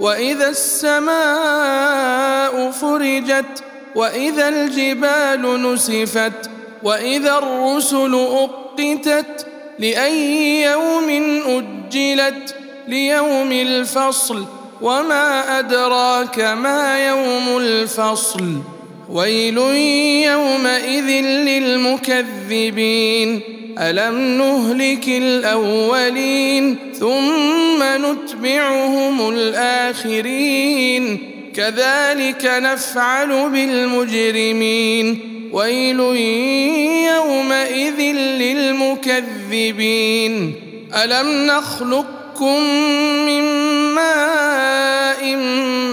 وإذا السماء فرجت وإذا الجبال نسفت وإذا الرسل أقتت لأي يوم أجلت ليوم الفصل وما أدراك ما يوم الفصل. ويل يومئذ للمكذبين. ألم نهلك الأولين ثم نتبعهم الآخرين؟ كذلك نفعل بالمجرمين. ويل يومئذ للمكذبين. ألم نخلقكم من ماء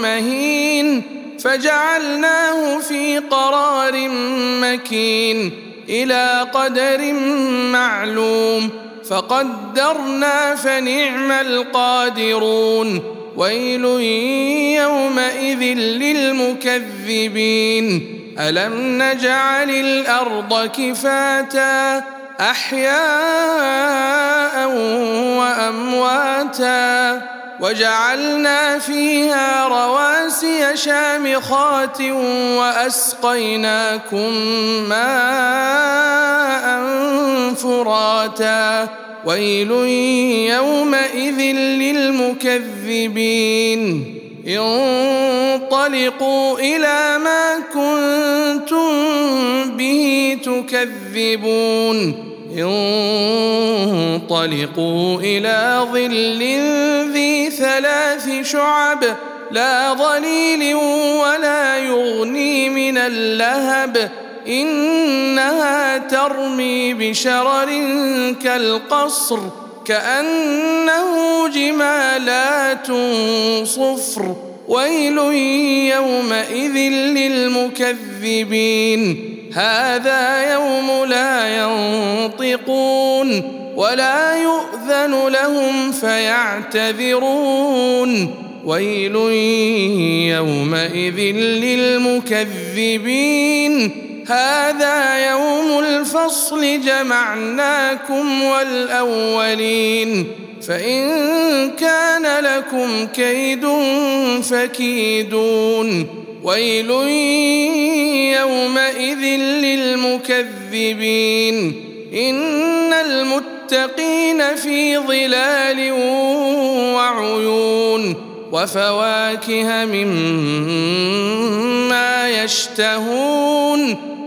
مهين؟ فجعلناه في قرار مكين. إلى قدر معلوم فقدرنا فنعم القادرون ويل يومئذ للمكذبين. ألم نجعل الأرض كفاتا أحياء وأمواتا وجعلنا فيها رواسي شامخات وأسقيناكم ماء فراتا ويل يومئذ للمكذبين. انطلقوا إلى ما كنتم به تكذبون. انطلقوا إلى ظل ذي ثلاث شعب. لا ظليل ولا يغني من اللهب. إنها ترمي بشرر كالقصر كأنه جمالات صفر ويل يومئذ للمكذبين. هذا يوم لا ينطقون ولا يؤذن لهم فيعتذرون. ويل يومئذ للمكذبين. هذا يوم الفصل جمعناكم والأولين. فإن كان لكم كيد فكيدون. ويل يومئذ للمكذبين. إن المتقين في ظلال وعيون. وفواكه مما يشتهون.